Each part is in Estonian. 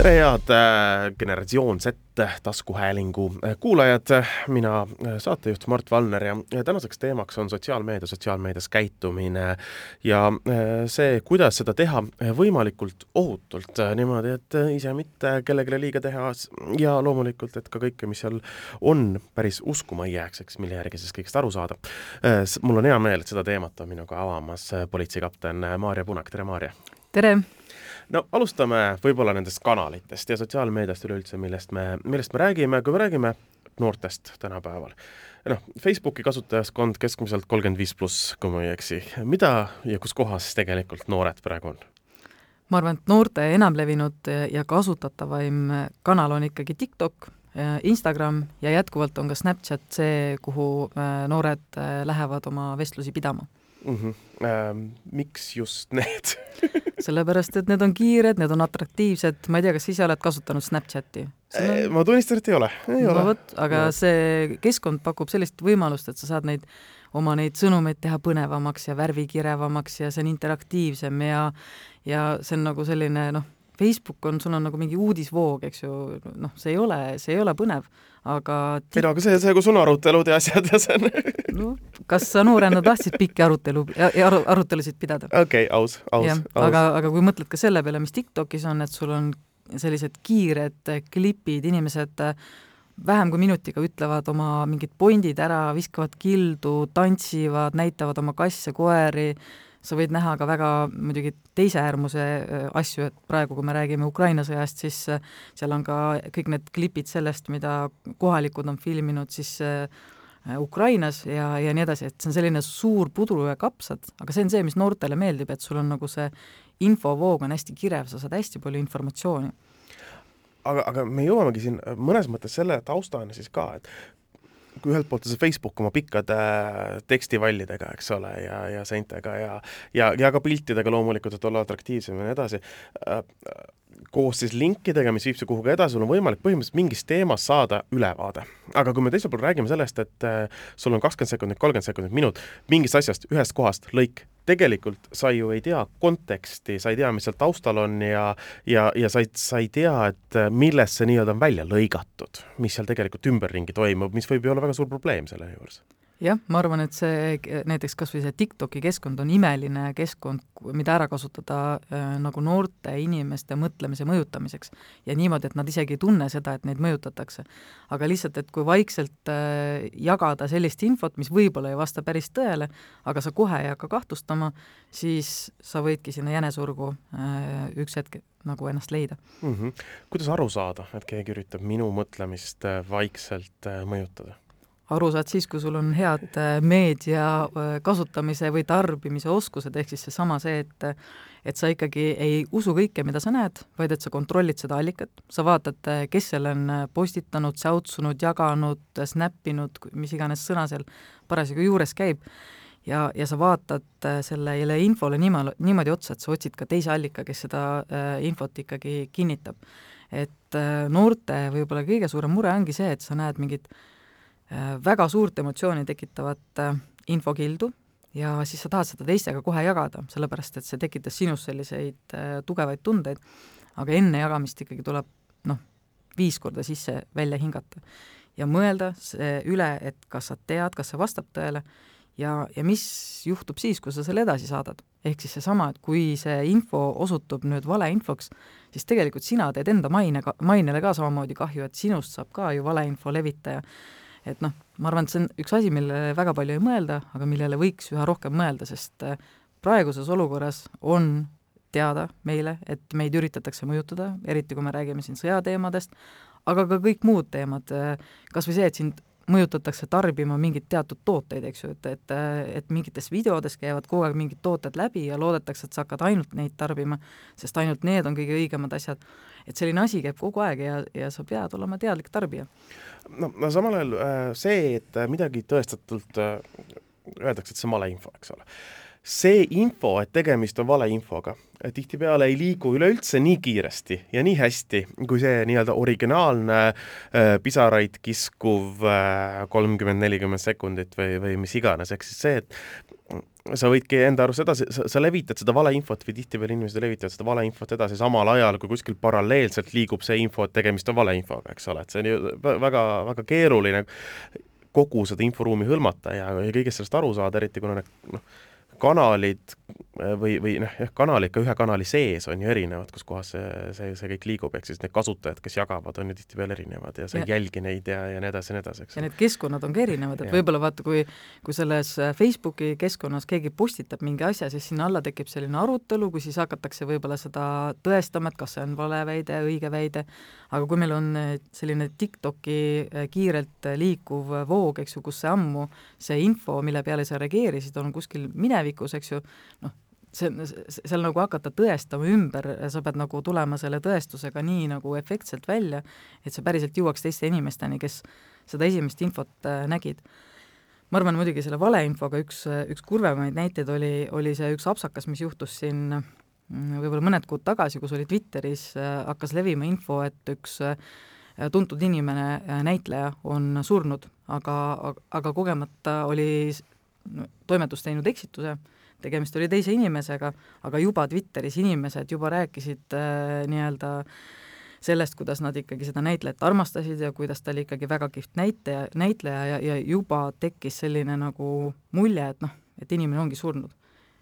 tere, head äh, Generatsioon Z taskuhäälingu äh, kuulajad, mina äh, saatejuht Mart Valner ja tänaseks teemaks on sotsiaalmeedia, sotsiaalmeedias käitumine ja see, kuidas seda teha võimalikult ohutult, niimoodi, et ise mitte kellelegi liiga teha ja loomulikult, et ka kõike, mis seal on, päris uskuma ei jääks, eks, mille järgi siis kõigest aru saada. mul on hea meel, et seda teemat on minuga avamas politseikapten Maarja Punak, tere Maarja! tere! No alustame võib-olla nendest kanalitest ja sotsiaalmeediast üleüldse, millest me, millest me räägime, kui me räägime noortest tänapäeval. noh, Facebooki kasutajaskond keskmiselt kolmkümmend viis pluss, kui ma ei eksi. mida ja kus kohas tegelikult noored praegu on? ma arvan, et noorte enamlevinud ja kasutatavaim kanal on ikkagi TikTok, Instagram ja jätkuvalt on ka Snapchat see, kuhu äh, noored äh, lähevad oma vestlusi pidama mm. -hmm. Ähm, miks just need sellepärast, et need on kiired, need on atraktiivsed, ma ei tea, kas ise oled kasutanud Snapchati? On... ma tunnistan, et ei ole, ei no, ole. vot, aga no. see keskkond pakub sellist võimalust, et sa saad neid, oma neid sõnumeid teha põnevamaks ja värvikirevamaks ja see on interaktiivsem ja ja see on nagu selline noh, Facebook on, sul on nagu mingi uudisvoog, eks ju, noh, see ei ole, see ei ole põnev, aga ei no aga see, see, kus on arutelud ja asjad ja see on no kas sa noorena tahtsid pikki arutelu aru, arutelusid pidada? okei okay,, aus, aus, aus. aga, aga kui mõtled ka selle peale, mis TikTokis on, et sul on sellised kiired klipid, inimesed vähem kui minutiga ütlevad oma mingid pointid ära, viskavad kildu, tantsivad, näitavad oma kasse, koeri, sa võid näha ka väga muidugi teise äärmuse asju, et praegu, kui me räägime Ukraina sõjast, siis seal on ka kõik need klipid sellest, mida kohalikud on filminud siis Ukrainas ja, ja nii edasi, et see on selline suur pudru ja kapsad, aga see on see, mis noortele meeldib, et sul on nagu see infovoog on hästi kirev, sa saad hästi palju informatsiooni. Aga, aga me jõuamegi siin mõnes mõttes selle taustani siis ka, et kui ühelt poolt on see Facebook oma pikkade tekstivallidega, eks ole, ja, ja seintega ja ja, ja ka piltidega loomulikult, et olla atraktiivsem ja nii edasi koos siis linkidega, mis viib see kuhugi edasi, sul on võimalik põhimõtteliselt mingist teemast saada ülevaade. aga kui me teiselt poolt räägime sellest, et äh, sul on kakskümmend sekundit, kolmkümmend sekundit, minut mingist asjast, ühest kohast lõik, tegelikult sa ju ei tea konteksti, sa ei tea, mis seal taustal on ja ja, ja sa ei, sa ei tea, et äh, millest see nii-öelda on välja lõigatud, mis seal tegelikult ümberringi toimub, mis võib ju olla väga suur probleem selle juures jah, ma arvan, et see näiteks kas või see TikToki keskkond on imeline keskkond, mida ära kasutada äh, nagu noorte inimeste mõtlemise mõjutamiseks. ja niimoodi, et nad isegi ei tunne seda, et neid mõjutatakse. aga lihtsalt, et kui vaikselt äh, jagada sellist infot, mis võib-olla ei vasta päris tõele, aga sa kohe ei hakka kahtlustama, siis sa võidki sinna jänesurgu äh, üks hetk nagu ennast leida mm. -hmm. kuidas aru saada, et keegi üritab minu mõtlemist äh, vaikselt äh, mõjutada? Aru saad siis, kui sul on head äh, meedia äh, kasutamise või tarbimise oskused, ehk siis seesama see, et et sa ikkagi ei usu kõike, mida sa näed, vaid et sa kontrollid seda allikat, sa vaatad, äh, kes selle on postitanud, säutsunud, jaganud, snappinud, mis iganes sõna seal parasjagu juures käib, ja, ja sa vaatad sellele infole niimoodi, niimoodi otsa, et sa otsid ka teise allika, kes seda infot ikkagi kinnitab. et noorte võib-olla kõige suurem mure ongi see, et sa näed mingit Äh, väga suurt emotsiooni tekitavat äh, infokildu ja siis sa tahad seda teistega kohe jagada, sellepärast et see tekitas sinus selliseid äh, tugevaid tundeid, aga enne jagamist ikkagi tuleb noh, viis korda sisse välja hingata ja mõelda üle, et kas sa tead, kas see vastab tõele ja, ja mis juhtub siis, kui sa selle edasi saadad. ehk siis seesama, et kui see info osutub nüüd valeinfoks, siis tegelikult sina teed enda maine, mainele ka samamoodi kahju, et sinust saab ka ju valeinfo levitaja et noh, ma arvan, et see on üks asi, millele väga palju ei mõelda, aga millele võiks üha rohkem mõelda, sest äh, praeguses olukorras on teada meile, et meid üritatakse mõjutada, eriti kui me räägime siin sõjateemadest, aga ka kõik muud teemad, äh, kas või see, et sind mõjutatakse tarbima mingeid teatud tooteid, eks ju, et, et, et mingites videodes käivad kogu aeg mingid tooted läbi ja loodetakse, et sa hakkad ainult neid tarbima, sest ainult need on kõige õigemad asjad. et selline asi käib kogu aeg ja, ja sa pead olema teadlik tarbija no, no samal ajal äh, see, et midagi tõestatult äh, öeldakse, et see on valeinfo, eks ole see info, et tegemist on valeinfoga, tihtipeale ei liigu üleüldse nii kiiresti ja nii hästi, kui see nii-öelda originaalne äh, pisaraid kiskuv kolmkümmend äh,, nelikümmend sekundit või, või mis iganes, ehk siis see, et sa võidki enda arust edasi, sa, sa levitad seda valeinfot või tihtipeale inimesed levitavad seda valeinfot edasi samal ajal, kui kuskil paralleelselt liigub see info, et tegemist on valeinfoga, eks ole, et see on ju väga, väga keeruline kogu seda inforuumi hõlmata ja, ja kõigest sellest aru saada, eriti kuna need noh, kanalid või, või noh, jah, kanalid ka ühe kanali sees on ju erinevad, kus kohas see, see, see kõik liigub, ehk siis need kasutajad, kes jagavad, on ju tihtipeale erinevad ja sa ei jälgi neid ja, ja nii edasi ja nii edasi, eks. ja need keskkonnad on ka erinevad, et võib-olla vaata, kui kui selles äh, Facebooki keskkonnas keegi postitab mingi asja, siis sinna alla tekib selline arutelu, kui siis hakatakse võib-olla seda tõestama, et kas see on vale väide, õige väide, aga kui meil on äh, selline TikToki kiirelt liikuv voog, eks ju, kus see ammu, see info, mille peale sa reageerisid, on kuskil minevikus, minevikus, eks ju, noh, see, seal nagu hakata tõestama ümber, sa pead nagu tulema selle tõestusega nii nagu efektselt välja, et see päriselt jõuaks teiste inimesteni, kes seda esimest infot äh, nägid. ma arvan muidugi selle valeinfoga üks, üks kurvemaid näiteid oli, oli see üks apsakas, mis juhtus siin mm, võib-olla mõned kuud tagasi, kus oli Twitteris, äh, hakkas levima info, et üks äh, tuntud inimene, näitleja, on surnud, aga, aga kogemata oli toimetus teinud eksituse, tegemist oli teise inimesega, aga juba Twitteris inimesed juba rääkisid äh, nii-öelda sellest, kuidas nad ikkagi seda näitlejat armastasid ja kuidas ta oli ikkagi väga kihvt näitleja, näitleja ja, ja juba tekkis selline nagu mulje, et noh, et inimene ongi surnud.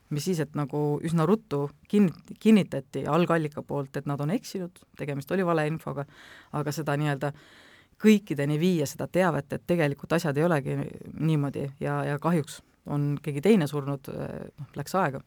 mis siis, et nagu üsna ruttu kin-, kinnitati algallika poolt, et nad on eksinud, tegemist oli valeinfoga, aga seda nii-öelda kõikideni viia seda teavet, et tegelikult asjad ei olegi niimoodi ja, ja kahjuks on keegi teine surnud, noh, läks aega.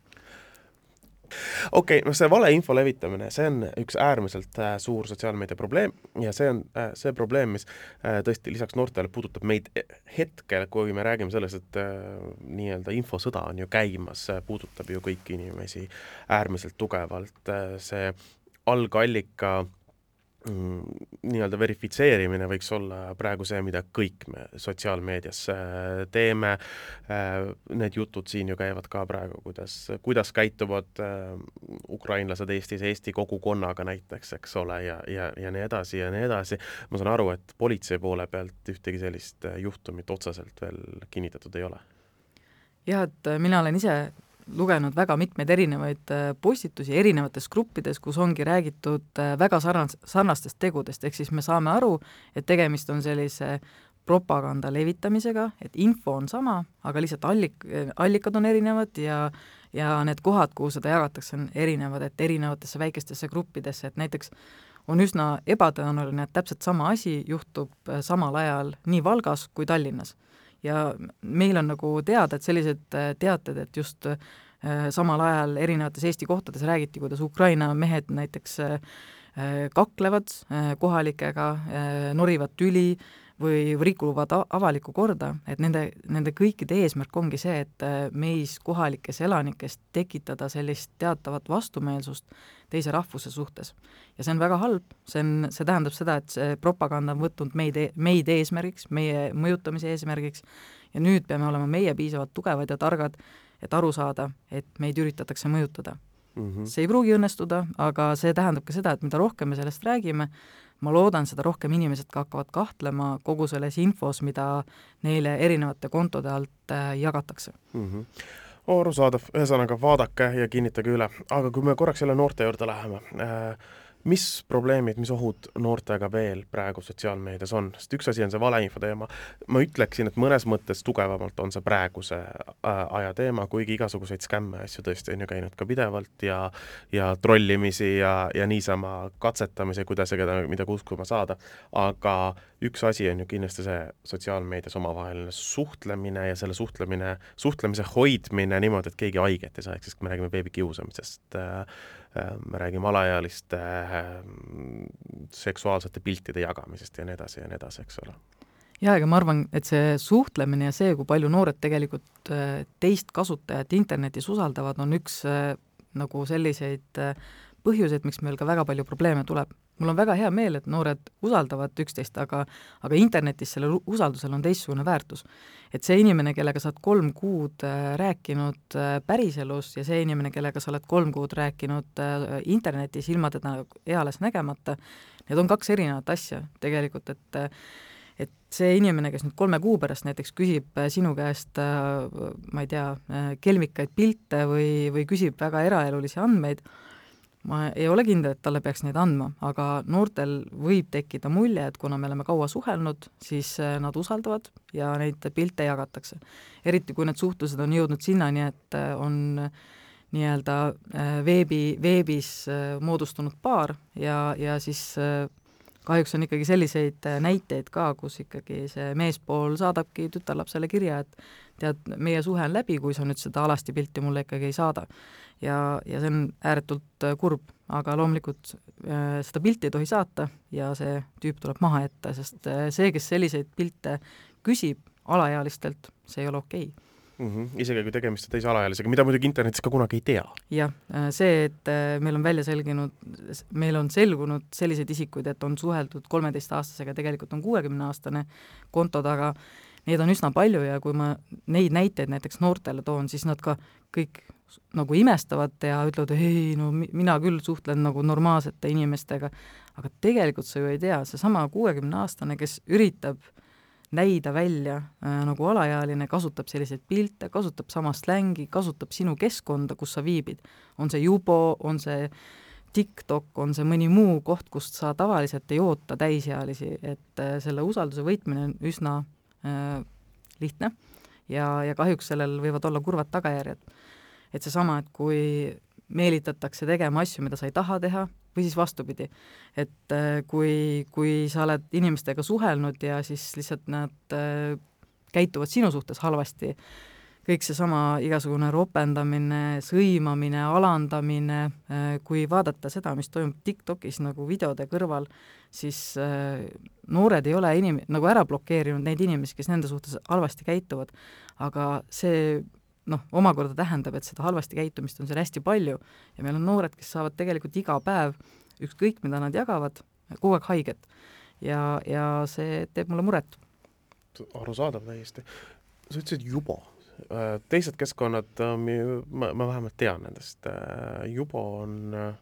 Okei okay,, noh, see valeinfo levitamine, see on üks äärmiselt äh, suur sotsiaalmeedia probleem ja see on äh, see probleem, mis äh, tõesti lisaks noortele puudutab meid hetkel, kui me räägime sellest, et äh, nii-öelda infosõda on ju käimas, puudutab ju kõiki inimesi äärmiselt tugevalt äh,, see algallika äh, nii-öelda verifitseerimine võiks olla praegu see, mida kõik me sotsiaalmeedias äh, teeme, äh, need jutud siin ju käivad ka praegu, kuidas, kuidas käituvad äh, ukrainlased Eestis Eesti kogukonnaga näiteks, eks ole, ja, ja, ja nii edasi ja nii edasi. ma saan aru, et politsei poole pealt ühtegi sellist juhtumit otseselt veel kinnitatud ei ole. jah, et mina olen ise lugenud väga mitmeid erinevaid äh, postitusi erinevates gruppides, kus ongi räägitud äh, väga sarnas-, sarnastest tegudest, ehk siis me saame aru, et tegemist on sellise propaganda levitamisega, et info on sama, aga lihtsalt allik-, allikad on erinevad ja ja need kohad, kuhu seda jagatakse, on erinevad, et erinevatesse väikestesse gruppidesse, et näiteks on üsna ebatõenäoline, et täpselt sama asi juhtub äh, samal ajal nii Valgas kui Tallinnas ja meil on nagu teada, et sellised äh, teated, et just äh, samal ajal erinevates Eesti kohtades räägiti, kuidas Ukraina mehed näiteks äh, kaklevad kohalikega, norivad tüli või rikuvad avalikku korda, et nende, nende kõikide eesmärk ongi see, et meis kohalikes elanikes tekitada sellist teatavat vastumeelsust teise rahvuse suhtes. ja see on väga halb, see on, see tähendab seda, et see propaganda on võtnud meid, e-, meid eesmärgiks, meie mõjutamise eesmärgiks ja nüüd peame olema meie piisavalt tugevad ja targad, et aru saada, et meid üritatakse mõjutada mm. -hmm. see ei pruugi õnnestuda, aga see tähendab ka seda, et mida rohkem me sellest räägime, ma loodan, seda rohkem inimesed ka hakkavad kahtlema kogu selles infos, mida neile erinevate kontode alt äh, jagatakse mm. -hmm arusaadav, ühesõnaga vaadake ja kinnitage üle, aga kui me korraks jälle noorte juurde läheme äh,, mis probleemid, mis ohud noortega veel praegu sotsiaalmeedias on, sest üks asi on see valeinfo teema, ma ütleksin, et mõnes mõttes tugevamalt on see praeguse äh, aja teema, kuigi igasuguseid skämme asju tõesti on ju käinud ka pidevalt ja ja trollimisi ja, ja niisama katsetamisi, kuidas ja keda, mida uskuma saada, aga üks asi on ju kindlasti see sotsiaalmeedias omavaheline suhtlemine ja selle suhtlemine, suhtlemise hoidmine niimoodi, et keegi haiget ei saa, ehk siis me räägime beebikiusamisest äh,, Äh, me räägime alaealiste äh, seksuaalsete piltide jagamisest ja nii edasi ja nii edasi, eks ole jaa, aga ma arvan, et see suhtlemine ja see, kui palju noored tegelikult äh, teist kasutajat internetis usaldavad, on üks nagu selliseid põhjuseid, miks meil ka väga palju probleeme tuleb. Mul on väga hea meel, et noored usaldavad üksteist, aga aga internetis sellel usaldusel on teistsugune väärtus. et see inimene, kellega sa oled kolm kuud äh, rääkinud äh, päriselus ja see inimene, kellega sa oled kolm kuud rääkinud äh, internetis ilma teda eales nägemata, need on kaks erinevat asja tegelikult, et et see inimene, kes nüüd kolme kuu pärast näiteks küsib sinu käest, ma ei tea, kelmikaid pilte või, või küsib väga eraelulisi andmeid, ma ei ole kindel, et talle peaks neid andma, aga noortel võib tekkida mulje, et kuna me oleme kaua suhelnud, siis äh, nad usaldavad ja neid pilte jagatakse. eriti, kui need suhtlused on jõudnud sinnani, et äh, on nii-öelda äh, veebi, veebis moodustunud paar ja, ja siis kahjuks on ikkagi selliseid näiteid ka, kus ikkagi see meespool saadabki tütarlapsele kirja, et tead, meie suhe on läbi, kui sa nüüd seda alasti pilti mulle ikkagi ei saada. Ja, ja see on ääretult äh, kurb, aga loomulikult äh, seda pilti ei tohi saata ja see tüüp tuleb maha jätta, sest äh, see, kes selliseid pilte küsib alaealistelt, see ei ole okei. okay mm. -hmm. isegi kui tegemist on teise alaealisega, mida muidugi internetis ka kunagi ei tea. jah, see, et meil on välja selginud, meil on selgunud selliseid isikuid, et on suheldud kolmeteistaastasega, tegelikult on kuuekümneaastane konto taga, neid on üsna palju ja kui ma neid näiteid näiteks noortele toon, siis nad ka kõik nagu imestavad ja ütlevad, ei no mina küll suhtlen nagu normaalsete inimestega, aga tegelikult sa ju ei tea, seesama kuuekümneaastane, kes üritab näida välja äh, nagu alaealine, kasutab selliseid pilte, kasutab sama slängi, kasutab sinu keskkonda, kus sa viibid. on see Jubo, on see TikTok, on see mõni muu koht, kust sa tavaliselt ei oota täisealisi, et äh, selle usalduse võitmine on üsna äh, lihtne ja, ja kahjuks sellel võivad olla kurvad tagajärjed et seesama, et kui meelitatakse tegema asju, mida sa ei taha teha, või siis vastupidi, et äh, kui, kui sa oled inimestega suhelnud ja siis lihtsalt nad äh, käituvad sinu suhtes halvasti, kõik seesama igasugune ropendamine, sõimamine, alandamine, äh, kui vaadata seda, mis toimub TikTokis nagu videode kõrval, siis noored ei ole inim-, nagu ära blokeerinud neid inimesi, kes nende suhtes halvasti käituvad, aga see noh, omakorda tähendab, et seda halvasti käitumist on seal hästi palju ja meil on noored, kes saavad tegelikult iga päev, ükskõik mida nad jagavad, kogu aeg haiget. ja, ja see teeb mulle muret. arusaadav täiesti. sa ütlesid juba, äh, teised keskkonnad, ma, ma vähemalt tean nendest, äh, juba on äh,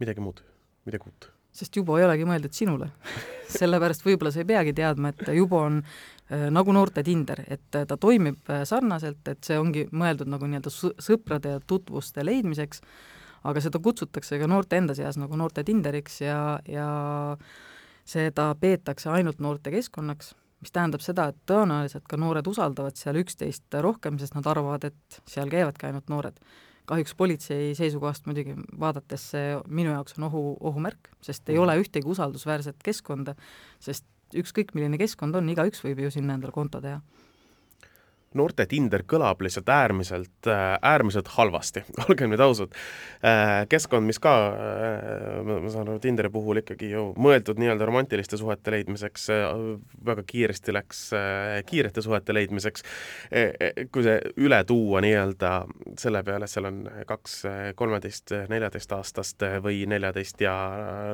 midagi muud, midagi uut sest Jubo ei olegi mõeldud sinule sellepärast võib-olla sa ei peagi teadma, et Jubo on äh, nagu noorte Tinder, et äh, ta toimib äh, sarnaselt, et see ongi mõeldud nagu nii-öelda sõprade ja tutvuste leidmiseks, aga seda kutsutakse ka noorte enda seas nagu noorte Tinderiks ja, ja seda peetakse ainult noorte keskkonnaks, mis tähendab seda, et tõenäoliselt ka noored usaldavad seal üksteist rohkem, sest nad arvavad, et seal käivadki ainult noored kahjuks politsei seisukohast muidugi vaadates see minu jaoks on ohu, ohumärk, sest ei mhm. ole ühtegi usaldusväärset keskkonda, sest ükskõik, milline keskkond on, igaüks võib ju sinna endale konto teha noorte Tinder kõlab lihtsalt äärmiselt, äh, äärmiselt halvasti, olgem nüüd ausad. Äh, keskkond, mis ka, äh, ma saan aru, Tinderi puhul ikkagi ju mõeldud nii-öelda romantiliste suhete leidmiseks, väga kiiresti läks kiirete suhete leidmiseks, kui see üle tuua nii-öelda selle peale, seal on kaks kolmeteist, neljateistaastast või neljateist ja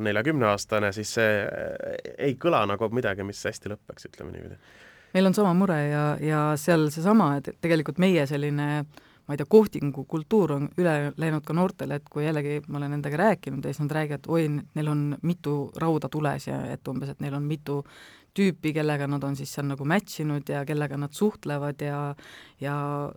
neljakümneaastane, siis see ei kõla nagu midagi, mis hästi lõpeks, ütleme niimoodi meil on sama mure ja, ja seal seesama, et tegelikult meie selline ma ei tea, kohtingukultuur on üle läinud ka noortele, et kui jällegi ma olen nendega rääkinud ja siis nad räägivad, oi, neil on mitu rauda tules ja et umbes, et neil on mitu tüüpi, kellega nad on siis seal nagu match inud ja kellega nad suhtlevad ja ja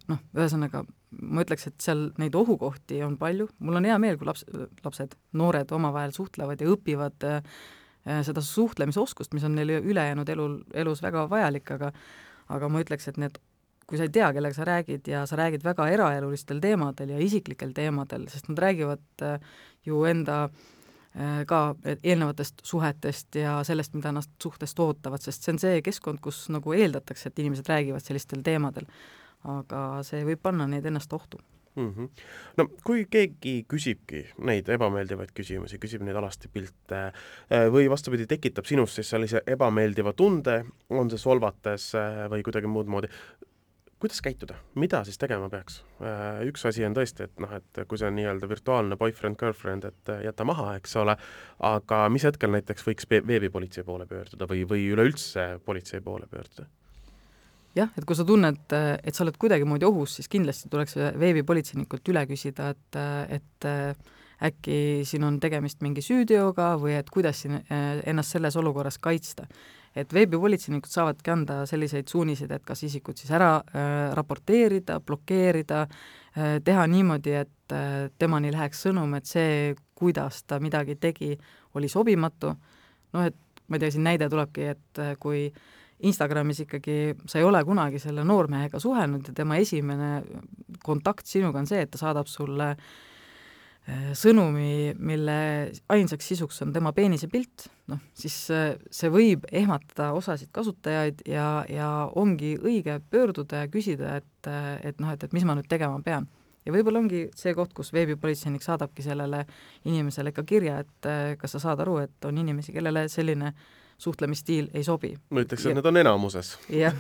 noh, ühesõnaga ma ütleks, et seal neid ohukohti on palju, mul on hea meel, kui laps, lapsed, noored omavahel suhtlevad ja õpivad äh, seda suhtlemisoskust, mis on neil ülejäänud elul, elus väga vajalik, aga aga ma ütleks, et need, kui sa ei tea, kellega sa räägid ja sa räägid väga eraelulistel teemadel ja isiklikel teemadel, sest nad räägivad äh, ju enda äh, ka eelnevatest suhetest ja sellest, mida nad suhtest ootavad, sest see on see keskkond, kus nagu eeldatakse, et inimesed räägivad sellistel teemadel. aga see võib panna neid ennast ohtu mm. -hmm. no kui keegi küsibki neid ebameeldivaid küsimusi, küsib neid alasti pilte äh, või vastupidi, tekitab sinus siis sellise ebameeldiva tunde, on see solvates äh, või kuidagi muud moodi, kuidas käituda, mida siis tegema peaks? Üks asi on tõesti, et noh, et kui see on nii-öelda virtuaalne boyfriend-girlfriend, et jäta maha, eks ole, aga mis hetkel näiteks võiks veebipolitsei poole pöörduda või, või üleüldse politsei poole pöörduda? Jah, et kui sa tunned, et sa oled kuidagimoodi ohus, siis kindlasti tuleks veebipolitseinikult üle küsida, et, et äkki siin on tegemist mingi süüteoga või et kuidas siin ennast selles olukorras kaitsta. Et veebipolitseinikud saavadki anda selliseid suuniseid, et kas isikut siis ära äh, raporteerida, blokeerida äh,, teha niimoodi, et äh, temani läheks sõnum, et see, kuidas ta midagi tegi, oli sobimatu, noh et ma ei tea, siin näide tulebki, et äh, kui Instagramis ikkagi sa ei ole kunagi selle noormehega suhelnud ja tema esimene kontakt sinuga on see, et ta saadab sulle äh, Äh, sõnumi, mille ainsaks sisuks on tema peenisepilt, noh, siis äh, see võib ehmatada osasid kasutajaid ja, ja ongi õige pöörduda ja küsida, et, äh, et noh, et, et mis ma nüüd tegema pean. ja võib-olla ongi see koht, kus veebipolitseinik saadabki sellele inimesele ka kirja, et kas sa saad aru, et on inimesi, kellele selline suhtlemisstiil ei sobi. ma ütleks, et need on enamuses. jah,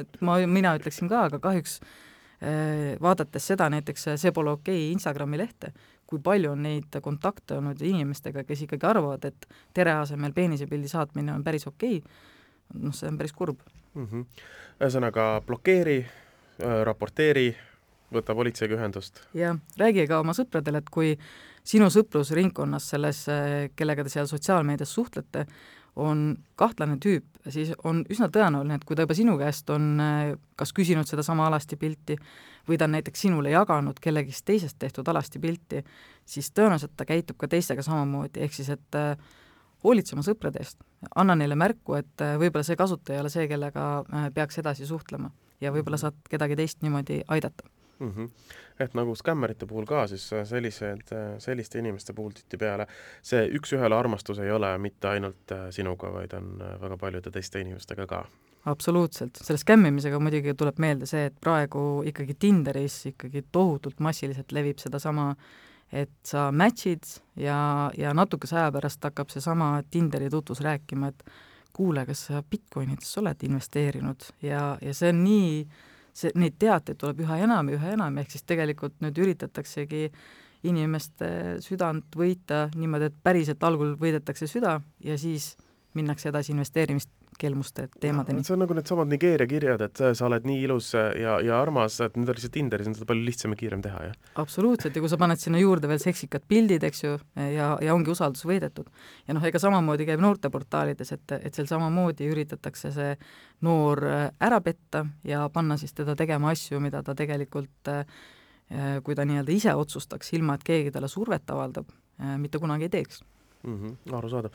et ma, mina ütleksin ka, aga kahjuks vaadates seda näiteks See pole okei okay Instagrami lehte, kui palju on neid kontakte olnud inimestega, kes ikkagi arvavad, et tere asemel peenisepildi saatmine on päris okei okay., noh, see on päris kurb mm. -hmm. ühesõnaga blokeeri, äh, raporteeri, võta politseiga ühendust. jah, räägi ka oma sõpradele, et kui sinu sõprusringkonnas selles, äh, kellega te seal sotsiaalmeedias suhtlete, on kahtlane tüüp, siis on üsna tõenäoline, et kui ta juba sinu käest on äh, kas küsinud sedasama alasti pilti või ta on näiteks sinule jaganud kellegist teisest tehtud alasti pilti, siis tõenäoliselt ta käitub ka teistega samamoodi, ehk siis et äh, hoolitse oma sõprade eest, anna neile märku, et äh, võib-olla see kasutaja ei ole see, kellega peaks edasi suhtlema ja võib-olla saad kedagi teist niimoodi aidata mm. -hmm. et nagu skämmerite puhul ka, siis sellised, selliste inimeste puhul tihtipeale see üks-ühele armastus ei ole mitte ainult sinuga, vaid on väga paljude teiste inimestega ka absoluutselt, selle skämmimisega muidugi tuleb meelde see, et praegu ikkagi Tinderis ikkagi tohutult massiliselt levib sedasama, et sa match'id ja, ja natukese aja pärast hakkab seesama Tinderi tutvus rääkima, et kuule, kas sa Bitcoinidesse oled investeerinud ja, ja see on nii, see, neid teateid tuleb üha enam ja üha enam, ehk siis tegelikult nüüd üritataksegi inimeste südant võita niimoodi, et päriselt algul võidetakse süda ja siis minnakse edasi investeerimist kelmuste teemadeni. see on nagu needsamad Nigeeria kirjad, et sa oled nii ilus ja, ja armas, et nüüd on lihtsalt Tinderis on seda palju lihtsam ja kiirem teha, jah? absoluutselt, ja kui sa paned sinna juurde veel seksikad pildid, eks ju, ja, ja ongi usaldus võidetud. ja noh, ega samamoodi käib noorteportaalides, et, et seal samamoodi üritatakse see noor ära petta ja panna siis teda tegema asju, mida ta tegelikult kui ta nii-öelda ise otsustaks, ilma et keegi talle survet avaldab, mitte kunagi ei teeks mm. -hmm, arusaadav.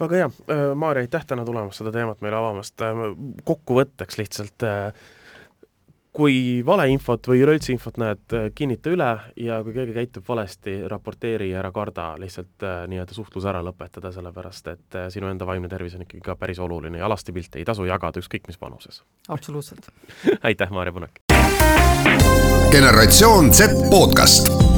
väga hea, äh, Maarja, aitäh täna tulemast seda teemat meile avamast. Äh, kokkuvõtteks lihtsalt, äh, kui valeinfot või üleüldse infot näed, kinnita üle ja kui keegi käitub valesti, raporteeri ja ära karda, lihtsalt nii-öelda suhtlus ära lõpetada, sellepärast et sinu enda vaimne tervis on ikkagi ka päris oluline ja alasti pilte ei tasu jagada ükskõik mis vanuses. absoluutselt aitäh, Maarja Punak! generatsioon Z podcast